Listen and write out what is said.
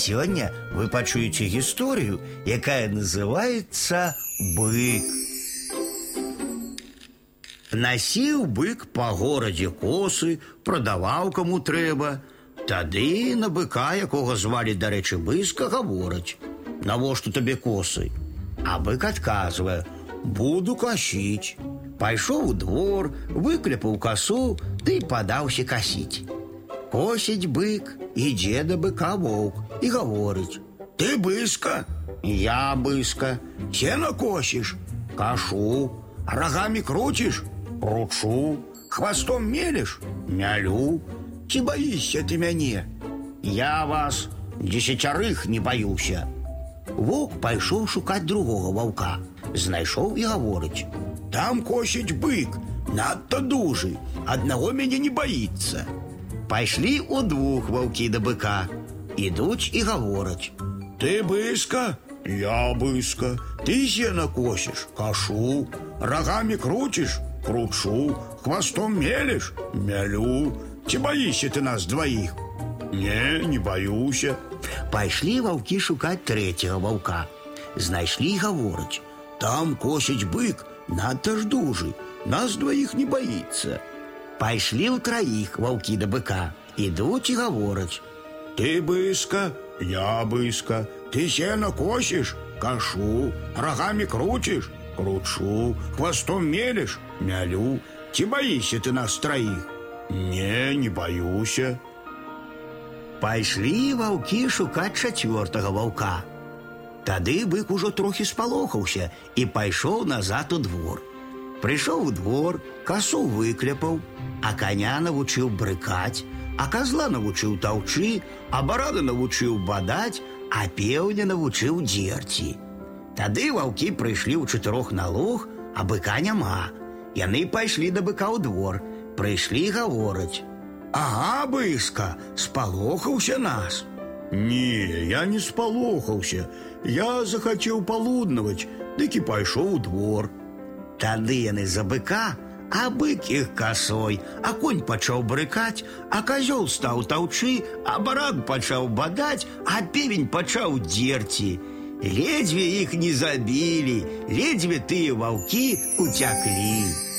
Сегодня вы пачуеце историю, якая называется бык. Насіў бык па горадзе косы, прадаваў каму трэба. Тады на быка, якога звалі, дарэчы, быска гавораць: « Навошта табе косы? А бык адказвае: « Буду касіць. Пайшоў у двор, выкляпаў касу, ды падаўся касіць. Косіць бык, ідзе да быка воўк і гаворыць: « Ты быска, я быска, сена косіш, кашу, рагамі круціш, кручу, хвастом мелеш, мялю. Ці баішся ты мяне? Я вас дзесяцярых не баюся. Воўк пайшоў шукаць другога ваўка, знайшоў і гаворыць: « Там косіць бык, надта дужы, аднаго мяне не баіцца. Пайшлі ў двух ваўкі да быка, ідуць і гавораць: « Ты быска, я быска, ты сена косіш, кашу, рагамі круціш, кручу, хвастом мелеш, мялю. Ці баішся ты нас дваіх? Не, не баюся. Пайшлі ваўкі шукаць трэцяга ваўка. Знайшлі і гавораць: « Там косіць бык, надта ж дужы, нас дваіх не баіцца. Пайшлі ў траіх ваўкі да быка, ідуць і гавораць: « Ты быска, я быска, ты сена косіш, кашу, рагамі круціш, кручу, хвастом мелеш, мялю. Ці баішся ты нас траіх? Не, не баюся. Пайшлі ваўкі шукаць чацвёртага ваўка. Тады бык ужо трохі спалохаўся і пайшоў назад у двор. Прыйшоў у двор, касу выкляпаў, а каня навучыў брыкаць, а козла навучыў таўчы, а барана навучыў бадаць, а пеўня навучыў дзерці. Тады ваўкі прыйшлі ў чатырох на луг, а быка няма. Яны пайшлі да быка ў двор, прыйшлі гавораць: Ага, быска, спалохаўся нас. Не, я не спалохаўся. Я захацеў палуднаваць, дык і пайшоў у двор. Тады яны за быка, а бык іх касой, а конь пачаў брыкаць, а казёл стаў таўчы, а баран пачаў бадаць, а певень пачаў дзерці. Ледзьве іх не забілі, ледзьве тыя ваўкі уцяклі.